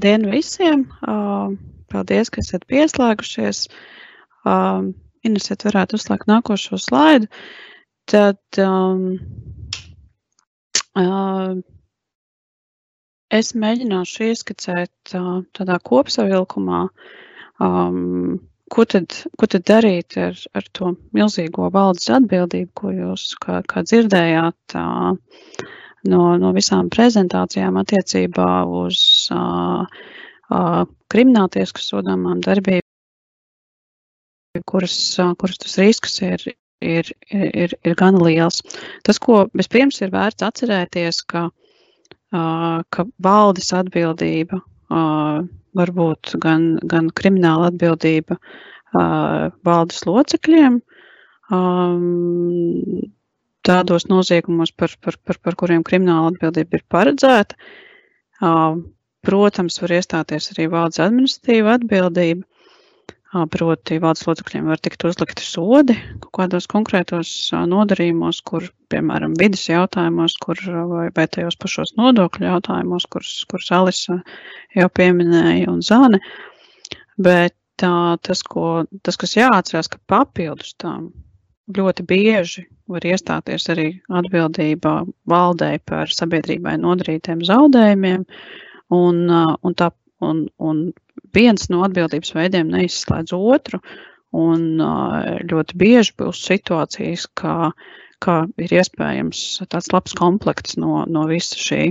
Labdien visiem! Paldies, ka esat pieslēgušies. Ines, varētu uzslēgt nākošo slaidu. Tad um, uh, es mēģināšu ieskicēt uh, tādā kopsavilkumā, um, ko, tad, ko tad darīt ar, ar to milzīgo valdes atbildību, ko jūs kā, kā dzirdējāt. Uh, no, no visām prezentācijām attiecībā uz uh, uh, krimināltiesku sodāmām darbībām, kuras, uh, kuras tas risks ir, ir, ir, ir gan liels. Tas, ko vispirms ir vērts atcerēties, ka, uh, ka valdes atbildība uh, var būt gan, gan krimināla atbildība uh, valdes locekļiem, um, tādos noziegumos, par, par, par, par kuriem krimināla atbildība ir paredzēta. Protams, var iestāties arī valdes administratīva atbildība. Proti, valdes locekļiem var tikt uzlikti sodi kaut kādos konkrētos nodarījumos, kur, piemēram, vidas jautājumos, kur, vai, vai tajos pašos nodokļu jautājumos, kurus, kurus Alisa jau pieminēja, un Zāne. Bet tas, ko, tas, kas jāatcerās, ka papildus tam ļoti bieži var iestāties arī atbildība valdē par sabiedrībai nodarītiem zaudējumiem, un, un, tā, un, un viens no atbildības veidiem neizslēdz otru, un ļoti bieži būs situācijas, kā, kā ir iespējams tāds labs komplekts no, no visa šī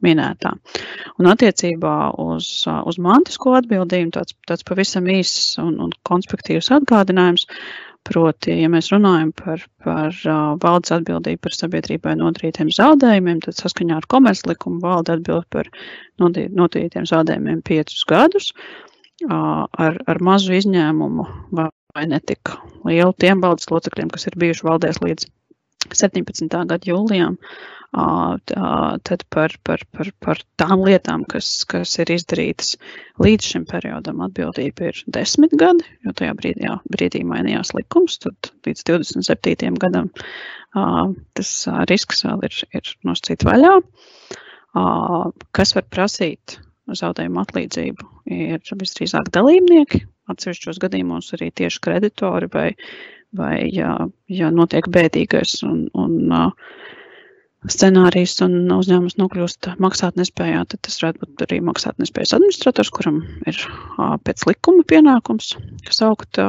minētā. Un attiecībā uz, uz mantisko atbildību tāds, tāds pavisam īss un, un konspektīvs atgādinājums. Proti, ja mēs runājam par, par uh, valdes atbildību par sabiedrībai nodarītiem zaudējumiem, tad saskaņā ar komerclikumu valde atbild par nodarītiem zaudējumiem piecus gadus uh, ar, ar mazu izņēmumu vai, vai netik lielu tiem valdes locekļiem, kas ir bijuši valdēs līdz 17. gada jūlijām, tad par, par, par, par tām lietām, kas, kas ir izdarītas līdz šim periodam, atbildība ir desmit gadi, jo tajā brīdī, jā, brīdī mainījās likums, tad līdz 27. gadam tas risks vēl ir, ir noscīt vaļā. Kas var prasīt zaudējumu atlīdzību, ir visdrīzāk dalībnieki, atsevišķos gadījumos arī tieši kreditori vai, vai ja, ja notiek bēdīgais un, un uh, scenārijs un uzņēmums nokļūst maksātnespējā, tad tas varētu būt arī maksātnespējas administrators, kuram ir pēc likuma pienākums saukt,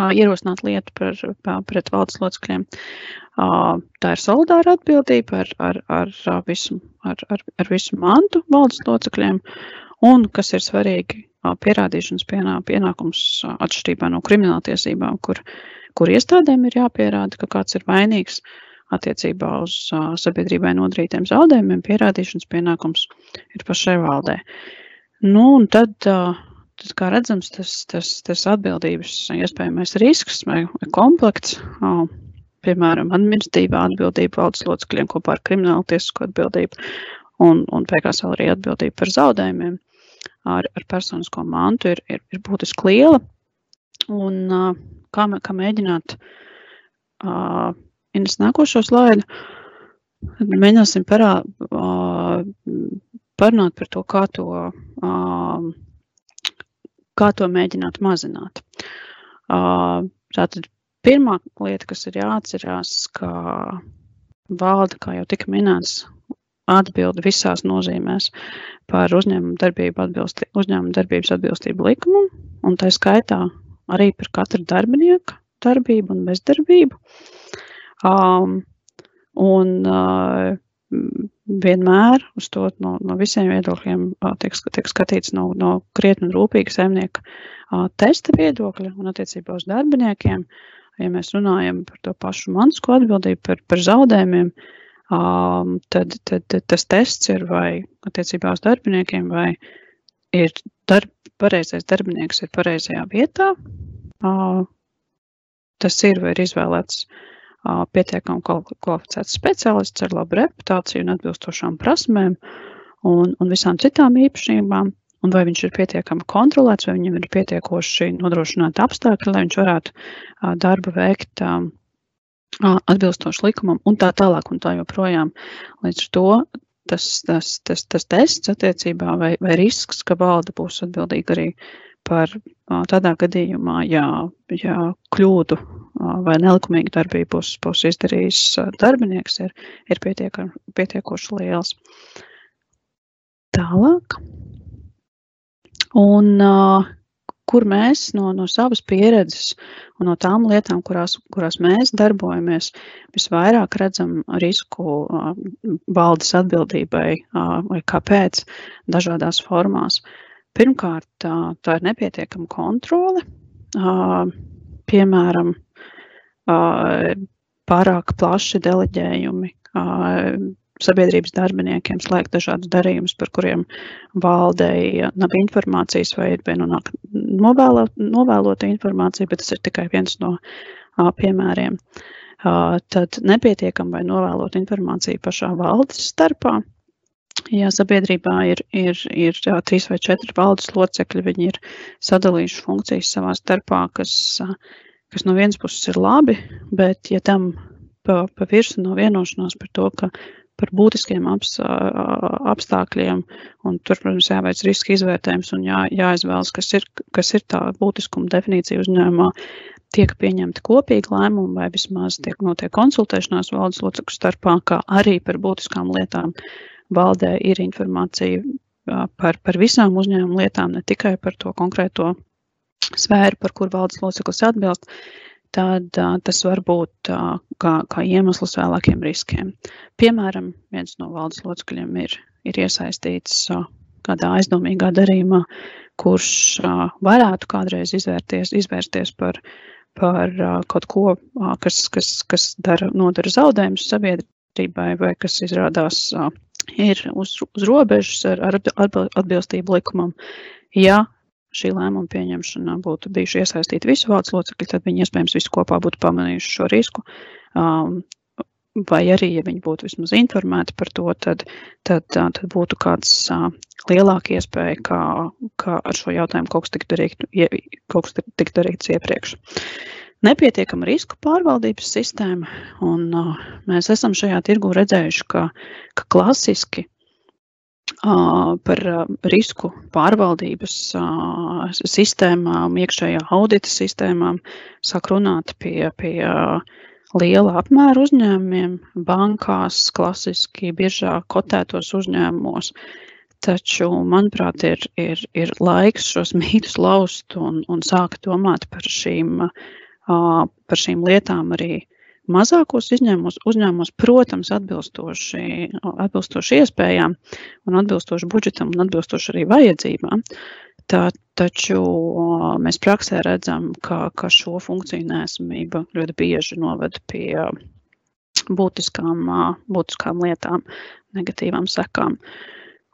ierosināt lietu par, pret valdes locekļiem. Tā ir solidāra atbildība ar, ar, ar, visu, ar, ar, ar visu mantu valdes locekļiem. Un, kas ir svarīgi, pierādīšanas pienā, pienākums atšķirībā no krimināltiesībām, kur, kur iestādēm ir jāpierāda, ka kāds ir vainīgs. Uh, attiecībā uz uh, sabiedrībai nodarītiem zaudējumiem, pierādīšanas pienākums ir pašai valdē. Nu, un tad, uh, tad, kā redzams, tas, tas, tas atbildības iespējamais risks vai komplekts, uh, piemēram, administratīvā atbildība valdes locekļiem kopā ar kriminālu tiesisko atbildību un, un beigās vēl arī atbildība par zaudējumiem ar, ar personisko mantu ir, ir, ir būtiski liela. Un uh, kā, kā mēģināt uh, Ines nākošo slaidu. Mēģināsim parā, parunāt par to, kā to, kā to mēģināt mazināt. Tātad pirmā lieta, kas ir jāatcerās, ka valde, kā jau tika minēts, atbild visās nozīmēs par uzņēmumu darbību atbilsti, uzņēmumu darbības atbilstību likumam, un tā skaitā arī par katru darbinieku darbību un bezdarbību. Uh, Um, un uh, vienmēr uz to no, no visiem viedokļiem uh, tiek, tiek skatīts no, no krietni rūpīga saimnieka uh, testa viedokļa un attiecībā uz darbiniekiem. Ja mēs runājam par to pašu mansko atbildību par, par zaudējumiem, um, tad, tad, tad tas tests ir vai attiecībā uz darbiniekiem, vai ir darb, pareizais darbinieks ir pareizajā vietā. Uh, tas ir vai ir izvēlēts uh, pietiekami kvalificēts speciālists ar labu reputāciju un atbilstošām prasmēm un, un visām citām īpašībām, un vai viņš ir pietiekami kontrolēts, vai viņam ir pietiekoši nodrošināti apstākļi, lai viņš varētu darbu veikt atbilstoši likumam un tā tālāk un tā joprojām. Līdz ar to tas, tas, tas, tas tests attiecībā vai, vai risks, ka valde būs atbildīga arī par tādā gadījumā, ja, ja kļūdu vai nelikumīgu darbību būs, būs izdarījis darbinieks, ir, ir pietiekoši liels. Tālāk. Un uh, kur mēs no, no savas pieredzes un no tām lietām, kurās, kurās mēs darbojamies, visvairāk redzam risku valdes atbildībai vai kāpēc dažādās formās. Pirmkārt, tā ir nepietiekama kontrole. Piemēram, pārāk plaši deleģējumi, sabiedrības darbiniekiem slēgt dažādus darījumus, par kuriem valdei nav informācijas vai ir vienonāk novēlot, novēlota informācija, bet tas ir tikai viens no piemēriem. Tad nepietiekam vai novēlot informāciju pašā valdes starpā. Ja sabiedrībā ir, ir, ir jā, trīs vai četri valdes locekļi, viņi ir sadalījuši funkcijas savā starpā, kas, kas no vienas puses ir labi, bet ja tam pa, pa virsu nav vienošanās par to, ka par būtiskiem apstākļiem. Tur, protams, jāveic riska izvērtējums un jā, jāizvēlas, kas ir, kas ir tā būtiskuma definīcija uzņēmumā. Tiek pieņemti kopīgi lēmumi, vai vismaz tiek notiek konsultēšanās valdes locekļu starpā, kā arī par būtiskām lietām. Valdē ir informācija par, par visām uzņēmuma lietām, ne tikai par to konkrēto sfēru, par kur valdes loceklis atbilst, tad uh, tas var būt uh, kā, kā iemesls vēlākiem riskiem. Piemēram, viens no valdes locekļiem ir, ir iesaistīts uh, kādā aizdomīgā darījumā, kurš uh, varētu kādreiz izvērties, izvērsties par, par uh, kaut ko, uh, kas, kas, kas dara, nodara zaudējumus sabiedrībai vai kas izrādās uh, ir uz, uz robežas ar, ar atbilstību likumam. Ja šī lēmuma pieņemšanā būtu bijuši iesaistīti visi valdes locekļi, tad viņi iespējams visi kopā būtu pamanījuši šo risku. Um, vai arī, ja viņi būtu vismaz informēti par to, tad, tad, tad būtu kāds uh, lielāka iespēja, kā, kā ar šo jautājumu kaut kas tiktu darīt, kaut kas tiktu darīts iepriekš. Nepietiekama risku pārvaldības sistēma, un uh, mēs esam šajā tirgu redzējuši, ka, ka klasiski par risku pārvaldības sistēmām, iekšējā audita sistēmām, sāk runāt pie, pie liela apmēra uzņēmumiem, bankās, klasiski biržā kotētos uzņēmumos. Taču, manuprāt, ir, ir, ir laiks šos mītus laust un, un sākt domāt par šīm, par šīm lietām arī Mazākos izņēmumos, uzņēmumos, protams, atbilstoši, atbilstoši iespējām un atbilstoši budžetam un atbilstoši arī vajadzībām. Tā, taču mēs praksē redzam, ka, ka šo funkciju nesamība ļoti bieži noved pie būtiskām, būtiskām lietām, negatīvām sekām.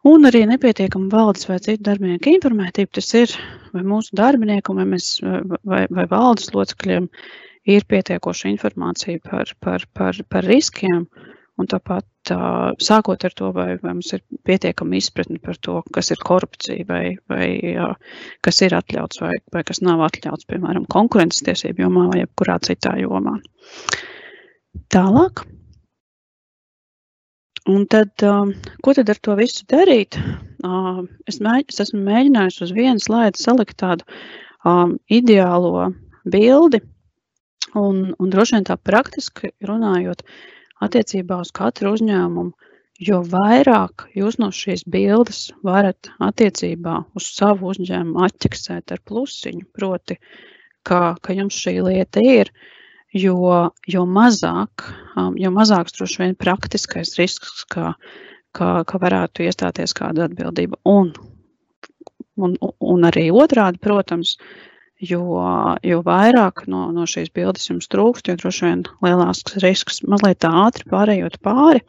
Un arī nepietiekama valdes vai citu darbinieku informētība. Tas ir vai mūsu darbinieku, vai, mēs, vai, vai valdes locekļiem ir pietiekoša informācija par, par, par, par riskiem. Un tāpat sākot ar to, vai, vai mums ir pietiekama izpratne par to, kas ir korupcija, vai, vai kas ir atļauts, vai, vai kas nav atļauts, piemēram, konkurences tiesību jomā vai jebkurā citā jomā. Tālāk. Un tad, ko tad ar to visu darīt? Es, mēģ, es esmu mēģinājis uz vienas laidas salikt tādu um, ideālo bildi Un, un droši vien tā praktiski runājot, attiecībā uz katru uzņēmumu, jo vairāk jūs no šīs bildes varat attiecībā uz savu uzņēmumu atķeksēt ar plusiņu, proti, ka, ka jums šī lieta ir, jo, jo, mazāk, um, jo mazāks droši vien praktiskais risks, ka, ka, ka varētu iestāties kāda atbildība. Un, un, un arī otrādi, protams, jo, jo vairāk no, no šīs bildes jums trūkst, jo droši vien lielāks risks mazliet ātri pārējot pāri.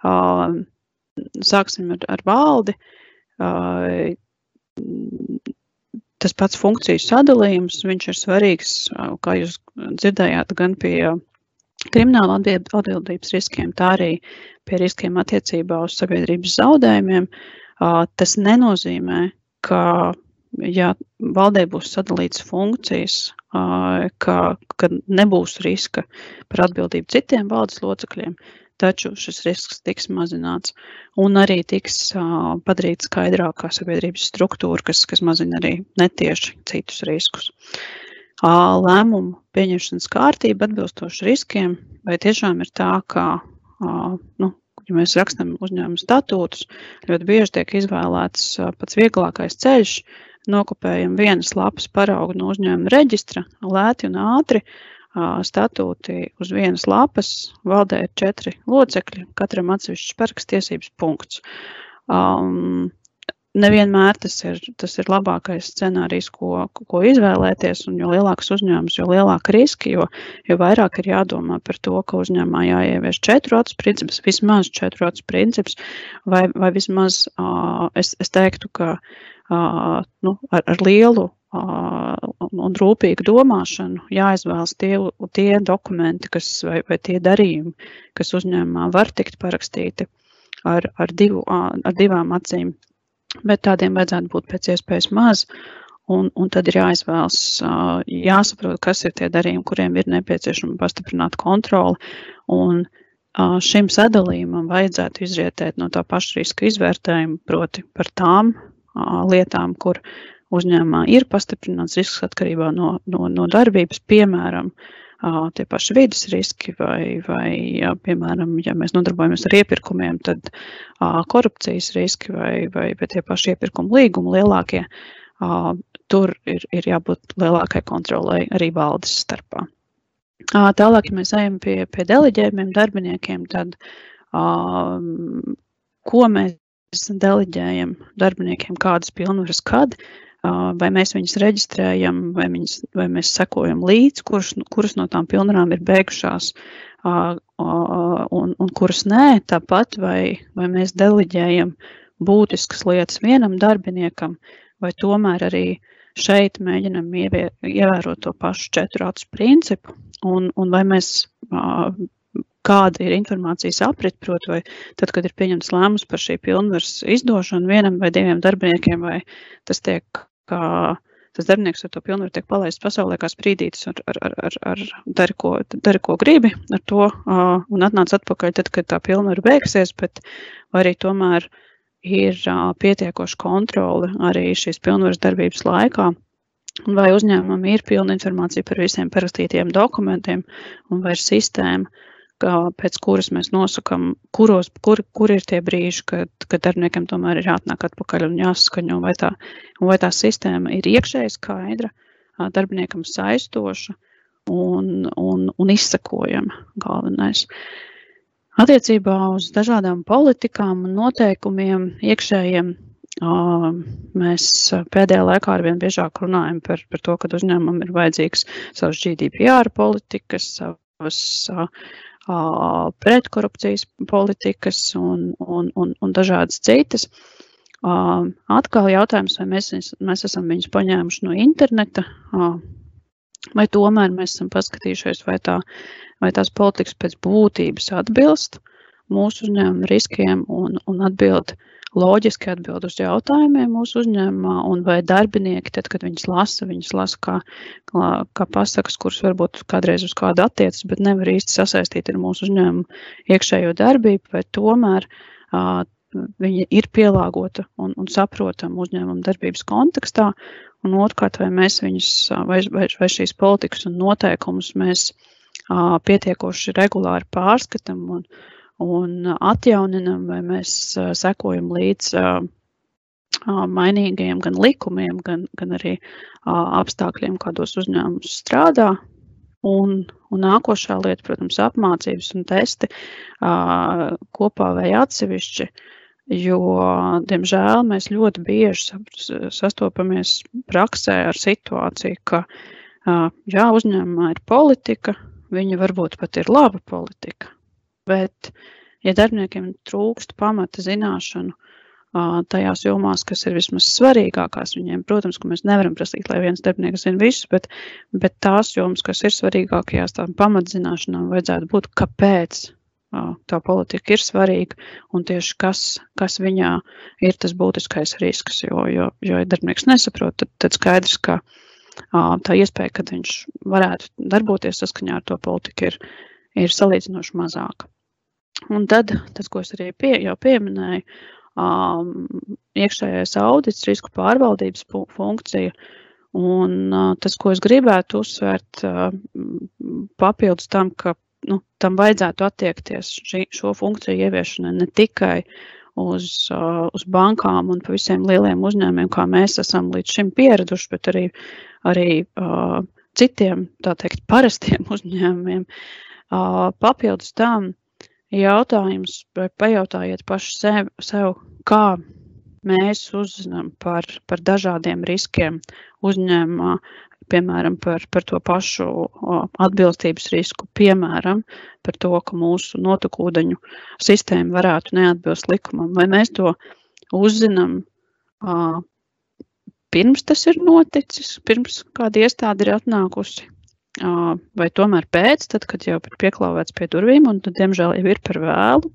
Uh, sāksim ar, ar valdi. Uh, tas pats funkciju sadalījums, viņš ir svarīgs, kā jūs dzirdējāt, gan pie krimināla atbildības riskiem, tā arī pie riskiem attiecībā uz sabiedrības zaudējumiem. Tas nenozīmē, ka ja valdē būs sadalīts funkcijas, ka, ka nebūs riska par atbildību citiem valdes locekļiem, taču šis risks tiks mazināts un arī tiks uh, padarīta skaidrākā sabiedrības struktūra, kas, kas mazina arī netieši citus riskus. Uh, lēmumu pieņemšanas kārtība atbilstoši riskiem, vai tiešām ir tā, ka, uh, nu, ja mēs rakstam uzņēmuma statūtus, ļoti bieži tiek izvēlēts uh, pats vieglākais ceļš, nokopējam vienas lapas paraugu no uzņēmuma reģistra, lēti un ātri, statūti uz vienas lapas, valdē ir četri locekļi, katram atsevišķs parakstiesības punkts. Um, nevienmēr tas ir, tas ir labākais scenārijs, ko, ko izvēlēties. Jo lielāks uzņēmums, jo lielāka riska, jo, jo vairāk ir jādomā par to, ka uzņēmumā jāievieš četru acu princips, vismaz četru acu princips, vai, vai vismaz uh, es, es teiktu, ka uh, nu, ar, ar lielu un rūpīgu domāšanu jāizvēlas tie, tie dokumenti kas, vai, vai tie darījumi, kas uzņēmumā var tikt parakstīti ar, ar, divu, ar divām acīm, bet tādiem vajadzētu būt pēc iespējas maz. Un, un tad ir jāizvēlas, jāsaprot, kas ir tie darījumi, kuriem ir nepieciešama pastiprināta kontrole. Un šim sadalījumam vajadzētu izrietēt no tā paša riska izvērtējuma, proti par tām lietām, kur uzņēmumā ir pastiprināts risks atkarībā no, no, no darbības, piemēram, tie paši vidas riski, vai, vai jā, piemēram, ja mēs nodarbojamies ar iepirkumiem, tad korupcijas riski vai, vai, vai tie paši iepirkuma līgumi lielākie. Tur ir, ir jābūt lielākai kontrolai arī valdes starpā. Tālāk, ja mēs ejam pie, pie deleģējumiem darbiniekiem, tad ko mēs deleģējam darbiniekiem, kādas pilnvaras, kad, vai mēs viņus reģistrējam, vai, viņus, vai mēs sekojam līdzi, kuras, kuras no tām pilnvarām ir beigušās un, un kuras nē, tāpat vai, vai mēs deleģējam būtiskas lietas vienam darbiniekam, vai tomēr arī šeit mēģinam ievērot to pašu četru acu principu, un, un vai mēs kāda ir informācijas aprit, proti, vai tad, kad ir pieņemts lēmums par šī pilnvaras izdošanu vienam vai diviem darbiniekiem, vai tas tiek ka tas darbinieks ar to pilnvaru tiek palaists pasaulē kā sprīdītis ar, ar, ar, ar, ar dari, ko, dari, ko gribi ar to uh, un atnāc atpakaļ tad, kad tā pilnvaru beigsies, bet arī tomēr ir uh, pietiekoša kontrole arī šīs pilnvaras darbības laikā. Vai uzņēmumam ir pilna informācija par visiem parakstītiem dokumentiem, un vai ir sistēma, pēc kuras mēs nosakām, kuros, kur, kur ir tie brīži, kad, kad darbiniekam tomēr ir jāatnāk atpakaļ un jāsaskaņo, vai tā, vai tā sistēma ir iekšēji skaidra, darbiniekam saistoša un, un, un izsakojama galvenais. Attiecībā uz dažādām politikām un noteikumiem iekšējiem mēs pēdējā laikā arvien biežāk runājam par, par to, ka uzņēmumam ir vajadzīgs savas GDPR politikas, savas pretkorupcijas politikas un, un, un, un dažādas citas. Atkal jautājums, vai mēs, mēs esam viņus paņēmuši no interneta, vai tomēr mēs esam paskatījušies, vai, tā, vai tās politikas pēc būtības atbilst mūsu uzņēmuma riskiem un, un atbild uh, loģiski atbild uz jautājumiem mūsu uzņēmumā, un vai darbinieki, tad, kad viņas lasa, viņas lasa kā, kā pasakas, kuras varbūt kādreiz uz kādu attiecas, bet nevar īsti sasaistīt ar mūsu uzņēmumu iekšējo darbību, vai tomēr uh, viņa ir pielāgota un, un saprotama uzņēmuma darbības kontekstā, un otrkārt, vai mēs viņus, vai, vai, vai šīs politikas un noteikumus mēs uh, pietiekoši regulāri pārskatām un, un atjauninam, vai mēs sekojam līdz mainīgajiem gan likumiem, gan, gan arī apstākļiem, kādos uzņēmums strādā. Un, un nākošā lieta, protams, apmācības un testi kopā vai atsevišķi, jo, diemžēl, mēs ļoti bieži sastopamies praksē ar situāciju, ka, jā, uzņēmumā ir politika, viņa varbūt pat ir laba politika, Bet, ja darbiniekiem trūkst pamata zināšanu tajās jomās, kas ir vismaz svarīgākās viņiem, protams, ka mēs nevaram prasīt, lai viens darbinieks zina visus, bet, bet tās jomas, kas ir svarīgākajās, tām pamatzināšanām vajadzētu būt, kāpēc tā politika ir svarīga un tieši kas, kas viņā ir tas būtiskais risks. Jo, jo, jo ja darbinieks nesaprot, tad, tad skaidrs, ka tā iespēja, ka viņš varētu darboties saskaņā ar to politiku, ir, ir salīdzinoši mazāka. Un tad tas, ko es arī pie, jau pieminēju, um, iekšējais audits, risku pārvaldības funkcija. Un uh, tas, ko es gribētu uzsvērt, uh, papildus tam, ka nu, tam vajadzētu attiekties šī, šo funkciju ieviešanai ne tikai uz, uh, uz bankām un visiem lieliem uzņēmumiem, kā mēs esam līdz šim pieraduši, bet arī, arī uh, citiem, tā teikt, parastiem uzņēmumiem. Uh, papildus tam jautājums, vai pajautājiet paši sev, sev kā mēs uzzinām par, par dažādiem riskiem uzņēmumā, piemēram, par, par to pašu atbilstības risku, piemēram, par to, ka mūsu notekūdeņu sistēma varētu neatbilst likumam, vai mēs to uzzinām pirms tas ir noticis, pirms kāda iestāde ir atnākusi, vai tomēr pēc, tad, kad jau ir pieklāvēts pie durvīm, un tad, diemžēl, jau ir par vēlu.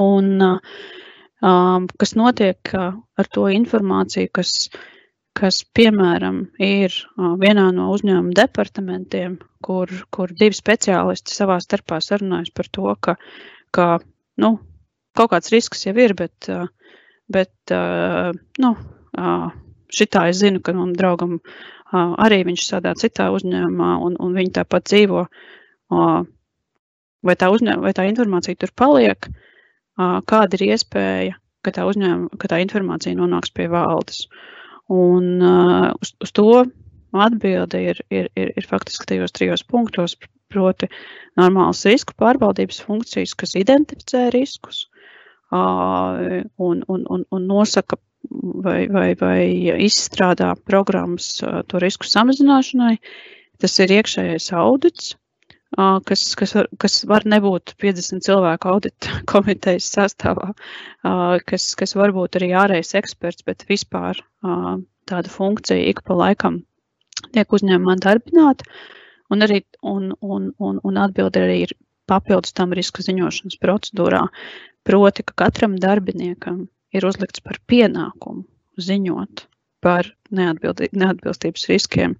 Un, uh, kas notiek ar to informāciju, kas kas, piemēram, ir vienā no uzņēmuma departamentiem, kur, kur divi speciālisti savā starpā sarunājas par to, ka, ka nu, kaut kāds risks jau ir, bet, bet nu, šitā es zinu, ka manam draugam arī viņš strādā citā uzņēmumā, un, un viņi tāpat dzīvo. Vai tā, uzņēma, vai tā informācija tur paliek, kāda ir iespēja, ka tā, uzņēma, ka tā informācija nonāks pie valdes. Un uz, uz to atbilde ir, ir, ir, ir faktiski tajos trijos punktos, proti, normālas risku pārvaldības funkcijas, kas identificē riskus un, un, un, un nosaka vai, vai, vai izstrādā programmas to risku samazināšanai. Tas ir iekšējais audits, kas, kas, var, kas var nebūt 50 cilvēku audita komitejas sastāvā, kas, kas varbūt arī ārējais eksperts, bet vispār tāda funkcija ik pa laikam tiek uzņēmumā darbināta. Un, arī, un, un, un, un atbildi arī ir papildus tam riska ziņošanas procedūrā. Proti, ka katram darbiniekam ir uzlikts par pienākumu ziņot par neatbilstības riskiem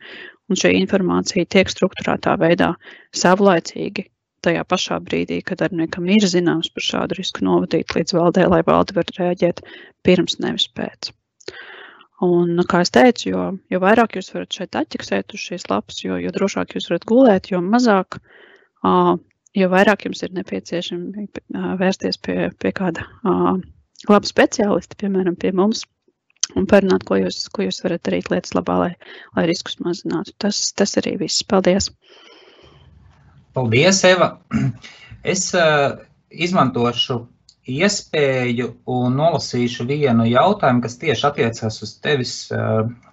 un šī informācija tiek strukturētā veidā savlaicīgi tajā pašā brīdī, kad darbiniekam ir zināms par šādu risku novadīt līdz valdē, lai valde var rēģēt pirms, nevis pēc. Un, kā es teicu, jo, jo vairāk jūs varat šeit atķeksēt uz šīs lapas, jo, jo drošāk jūs varat gulēt, jo mazāk, jo vairāk jums ir nepieciešami uh, vērsties pie, pie kāda laba speciālista, piemēram, pie mums, un parunāt, ko jūs, ko jūs varat darīt lietas labā, lai, lai riskus mazinātu. Tas, tas arī viss. Paldies! Paldies, Eva! Es uh, izmantošu iespēju un nolasīšu vienu jautājumu, kas tieši attiecas uz tevis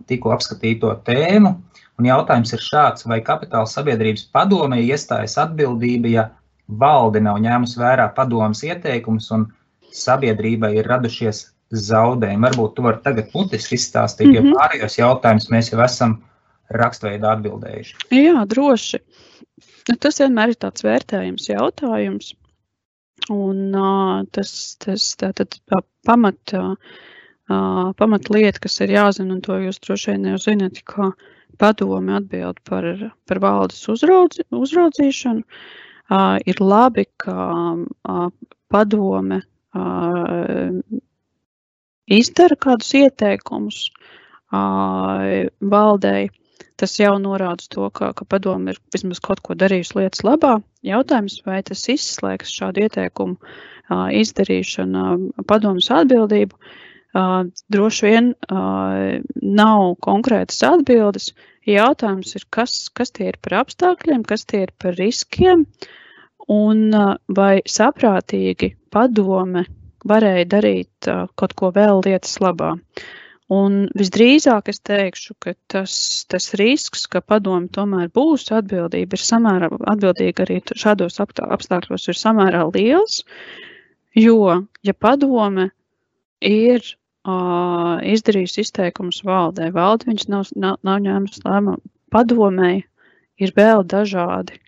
tikko apskatīto tēmu. Un jautājums ir šāds, vai kapitāla sabiedrības padome iestājas atbildība, ja valde nav ņēmusi vērā padomas ieteikumus un sabiedrībai ir radušies zaudējumi. Varbūt tu vari tagad mutiski izstāstīt, mm -hmm. jo pārējos jautājumus mēs jau esam rakstveidā atbildējuši. Jā, droši. Nu, tas vienmēr ir tāds vērtējums jautājums. Un uh, tas, tas tātad pamat, uh, pamat lieta, kas ir jāzina, un to jūs droši vien jau zinat, ka padomi atbild par, par valdes uzraudzi, uzraudzīšanu. Uh, ir labi, ka uh, padome izdara kādus ieteikumus valdei, tas jau norāda to, ka, ka padomu ir vismaz kaut ko darījusi lietas labā. Jautājums, vai tas izslēgs šādu ieteikumu izdarīšanu padomus atbildību, droši vien nav konkrētas atbildes. Jautājums ir, kas, kas tie ir par apstākļiem, kas tie ir par riskiem, un vai saprātīgi padome varēja darīt kaut ko vēl lietas labā. Un visdrīzāk es teikšu, ka tas, tas risks, ka padomi tomēr būs atbildība, ir samērā atbildīga arī šādos apstākļos, ir samērā liels. Jo, ja padome ir uh, izdarījusi izteikumus valdē, valde viņš nav, nav, nav ņēmusi lēmumu, padomēji ir vēl dažādi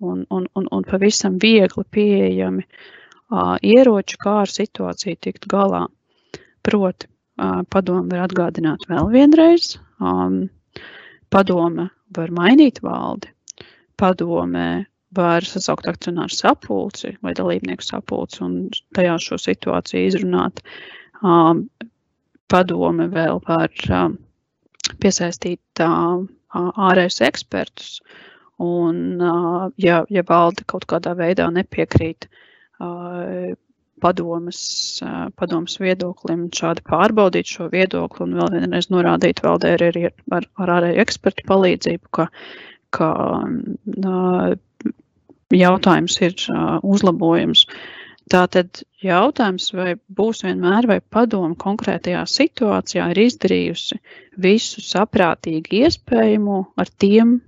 un, un, un, un pavisam viegli pieejami uh, ieroči, kā ar situāciju tikt galā. Proti, padome var atgādināt vēl vienreiz, padome var mainīt valdi, padome var sasaukt akcionāru sapulci vai dalībnieku sapulci un tajā šo situāciju izrunāt. Padome vēl var piesaistīt ārējus ekspertus, un ja, ja valde kaut kādā veidā nepiekrīt padomas, padomas viedoklim, šādi pārbaudīt šo viedokli un vēl vienreiz norādīt valdē arī ar, ar, ārēju ekspertu palīdzību, ka, ka jautājums ir uzlabojums. Tātad jautājums, vai būs vienmēr, vai padomu konkrētajā situācijā ir izdarījusi visu saprātīgi iespējamo ar tiem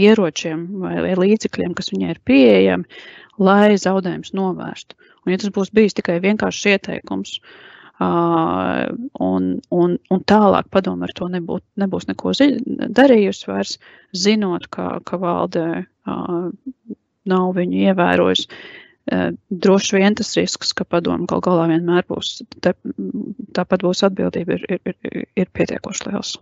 ieročiem vai, vai līdzekļiem, kas viņai ir pieejami, lai zaudējumus novērstu. Un, ja tas būs bijis tikai vienkāršs ieteikums, uh, un, un, un tālāk padomu ar to nebūt, nebūs neko darījusi, vairs zinot, ka, ka valde uh, nav viņu ievērojusi. Uh, droši vien tas risks, ka padomu gal galā vienmēr būs, te, tāpat būs atbildība, ir, ir, ir, ir pietiekoši liels.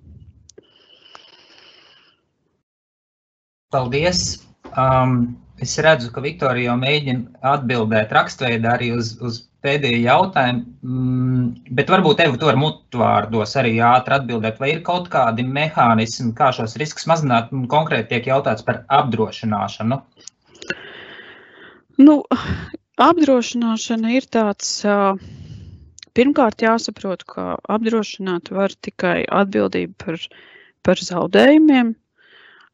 Paldies! Um, Es redzu, ka Viktorija jau mēģina atbildēt rakstveidā arī uz, uz pēdējo jautājumu, mm, bet varbūt tev to ar mutvārdos arī ātri atbildēt, vai ir kaut kādi mehānismi, kā šos riskus mazināt, konkrēti tiek jautāts par apdrošināšanu. Nu, apdrošināšana ir tāds, pirmkārt jāsaprot, ka apdrošināt var tikai atbildību par, par zaudējumiem,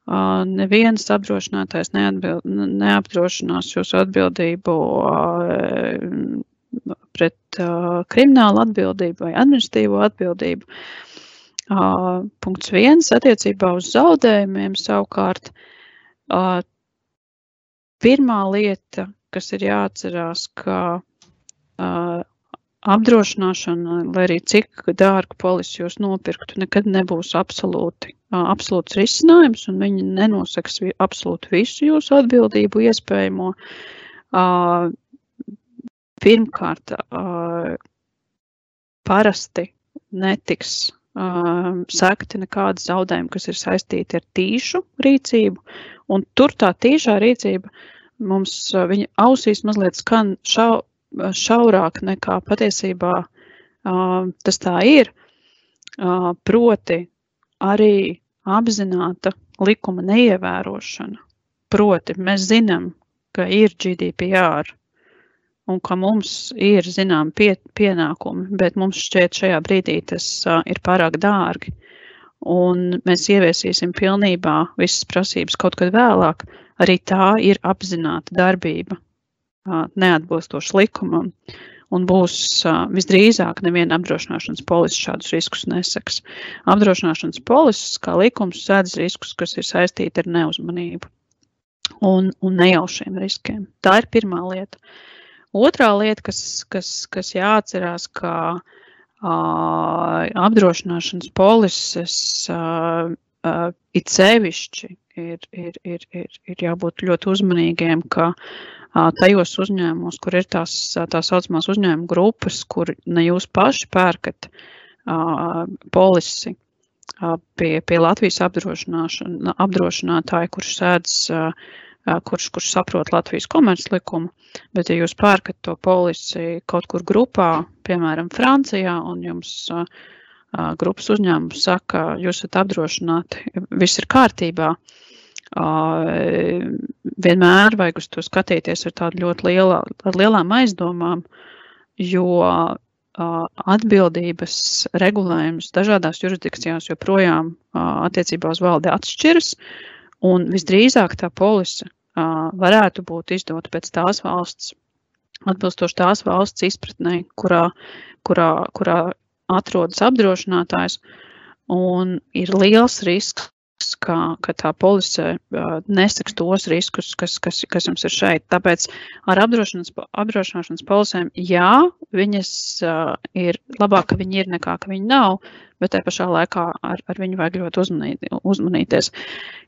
Neviens apdrošinātājs neatbild, neapdrošinās jūsu atbildību pret kriminālu atbildību vai administratīvo atbildību. Punkts viens attiecībā uz zaudējumiem savukārt. Pirmā lieta, kas ir jāatcerās, ka apdrošināšana, lai arī cik dārgu polisi jūs nopirktu, nekad nebūs absolūti, absolūts risinājums, un viņi nenosaks absolūti visu jūsu atbildību iespējamo. Pirmkārt, parasti netiks sekti nekādi zaudējumi, kas ir saistīti ar tīšu rīcību, un tur tā tīšā rīcība mums viņa ausīs mazliet skan šau, šaurāk nekā patiesībā tas tā ir. Proti, arī apzināta likuma neievērošana. Proti, mēs zinām, ka ir GDPR un ka mums ir zinām pie, pienākumi, bet mums šķiet šajā brīdī tas uh, ir pārāk dārgi. Un mēs ieviesīsim pilnībā visas prasības kaut kad vēlāk. Arī tā ir apzināta darbība, neatbilstoši likumam. Un būs visdrīzāk neviena apdrošināšanas polise šādus riskus neseks. Apdrošināšanas polises, kā likums, sēdz riskus, kas ir saistīti ar neuzmanību un, un nejaušiem riskiem. Tā ir pirmā lieta. Otrā lieta, kas, kas, kas jāatcerās, ka uh, apdrošināšanas polises uh, uh, it sevišķi ir, ir, ir, ir, ir jābūt ļoti uzmanīgiem, ka tajos uzņēmumos, kur ir tās tā saucamās uzņēmuma grupas, kur ne jūs paši pērkat polisi pie, pie Latvijas apdrošinātāja, kurš sēdz, kurš, kurš saprot Latvijas komerclikumu, bet ja jūs pērkat to polisi kaut kur grupā, piemēram, Francijā, un jums grupas uzņēmums saka, jūs esat apdrošināti, viss ir kārtībā, vienmēr vajag uz to skatīties ar tādu ļoti lielā, ar lielām aizdomām, jo atbildības regulējums dažādās jurisdikcijās joprojām attiecībā uz valdi atšķiras, un visdrīzāk tā polise varētu būt izdota pēc tās valsts, atbilstoši tās valsts izpratnē, kurā, kurā, kurā atrodas apdrošinātājs, un ir liels risks, ka, ka tā polise uh, neseks tos riskus, kas, kas, kas jums ir šeit. Tāpēc ar apdrošināšanas polisēm, jā, viņas uh, ir labāk, ka viņi ir nekā, ka viņi nav, bet tajā pašā laikā ar, ar viņu vajag ļoti uzmanīt, uzmanīties.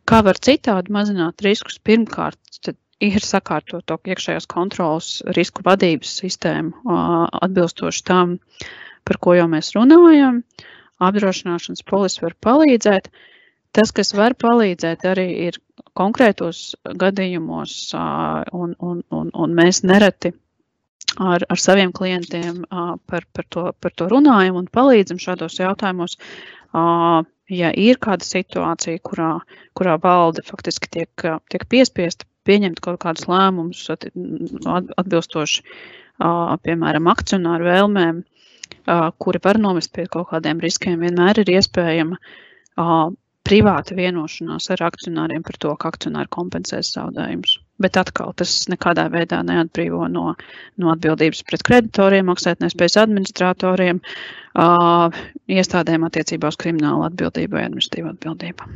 Kā var citādi mazināt riskus? Pirmkārt, ir sakārtot to iekšējās kontrolas risku vadības sistēmu uh, atbilstoši tam, par ko jau mēs runājam. Apdrošināšanas polis var palīdzēt. Tas, kas var palīdzēt, arī ir konkrētos gadījumos, un, un, un, un mēs nereti ar, ar saviem klientiem par, par, to, par to runājam un palīdzam šādos jautājumos. Ja ir kāda situācija, kurā, kurā valde faktiski tiek, tiek piespiesta pieņemt kaut kādus lēmumus atbilstoši, piemēram, akcionāru vēlmēm, kuri var novest pie kaut kādiem riskiem, vienmēr ir iespējama privāta vienošanās ar akcionāriem par to, ka akcionāri kompensēs zaudējumus. Bet atkal tas nekādā veidā neatbrīvo no, no atbildības pret kreditoriem, maksātnespējas administratoriem, iestādēm attiecībā uz kriminālu atbildību vai administratīvu atbildību.